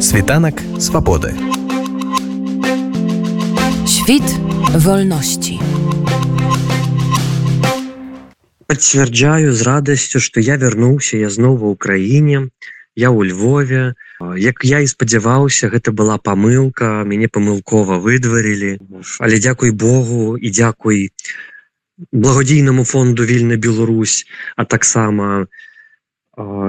Світанак свабоды. Świt wolności. Пацвярджаю з радасцю, што я вярнуўся я зноў ва ўкраіне, я ў Львове. Як я і спадзяваўся, гэта была памылка, мяне памылкова выдварылі. Але дзякуй Богу і дзякуй благодійнаму фонду вільна Беларусь, а таксама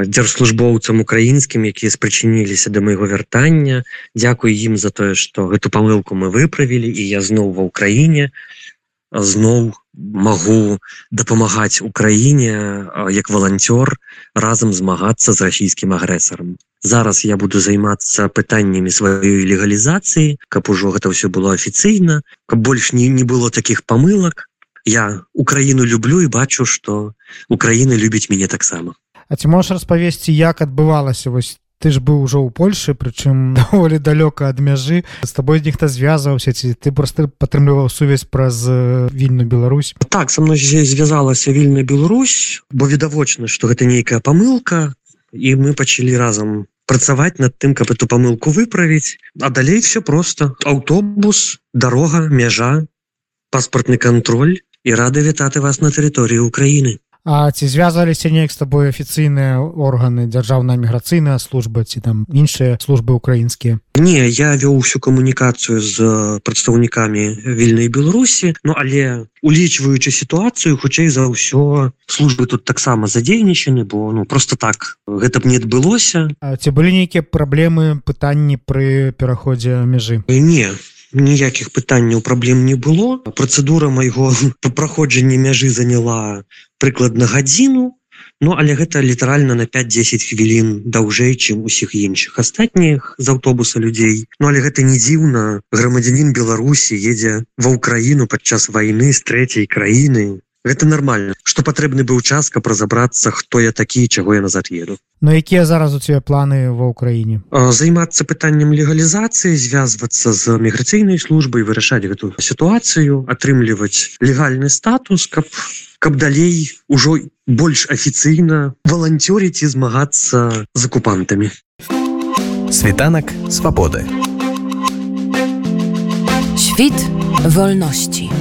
дзяржслужбоўцам украінскім якія спрачыніліся да майго вяртання. Дякую ім за тое што гэту памылку мы выправілі і я зноў ва ўкраіне зноў магу дапамагаць украіне як валанцёр разам змагацца з расійскім агрэсарам. Зараз я буду займацца пытаннямі сваёй легалізацыі каб ужо гэта ўсё было афіцыйна каб больш не не было таких памылак. Я украіну люблю і бачу што украіна любіць мяне таксама А ці можаш распавесці як адбывалася? Вось ты ж быў ужо ў Польшы прычым даволі далёка ад мяжы. З табой нехта звязваўся ці ты просто падтрымліваў сувязь праз вільную Беларусь? Так со мной звязалася вільная Беларусь бо відавочна што гэта нейкая памылка і мы пачалі разам працаваць над тым каб эту памылку выправіць. А далей все просто аўтобус дарога мяжа паспартны контроль і рады вітаты вас на тэрыторыі Украіны А ці звязваліся неяк з табой афіцыйныя органы дзяржаўная міграцыйная служба ці там іншыя службы украінскія Не я вёў усю камунікацыю з прадстаўнікамі вільнай беларусі Ну але улічваючы сітуацыю хутчэй за ўсё службы тут таксама задзейнічаны бо ну просто так гэта б не адбылося. Ці былі нейкія праблемы пытанні пры пераходзе мяжы не ніякіх пытанняў праблем не было. Працэдура майго праходжання мяжы заняла прыкладна гадзіну Ну але гэта літаральна на 5-10 хвілін даўжэй чым усіх іншых астатніх з аўтобуса людзей. Ну але гэта не дзіўна. Грамадзянін Беларусі едзе ва ўкраіну падчас вайны з трэцяй краіны Гэта нормально что патрэбны быў час каб разобрацца хто я такі чаго я назад еду. Ну якія зараз у тебе планы ва ўкраіне? Займацца пытаннем легалізацыі звязвацца з міграцыйнай службай вырашаць гэту сітуацыю атрымліваць легальны статус каб каб далей ужо больш афіцыйна валанцёрыць і змагацца з акупантамі. Світанак свабоды. Świt wolności.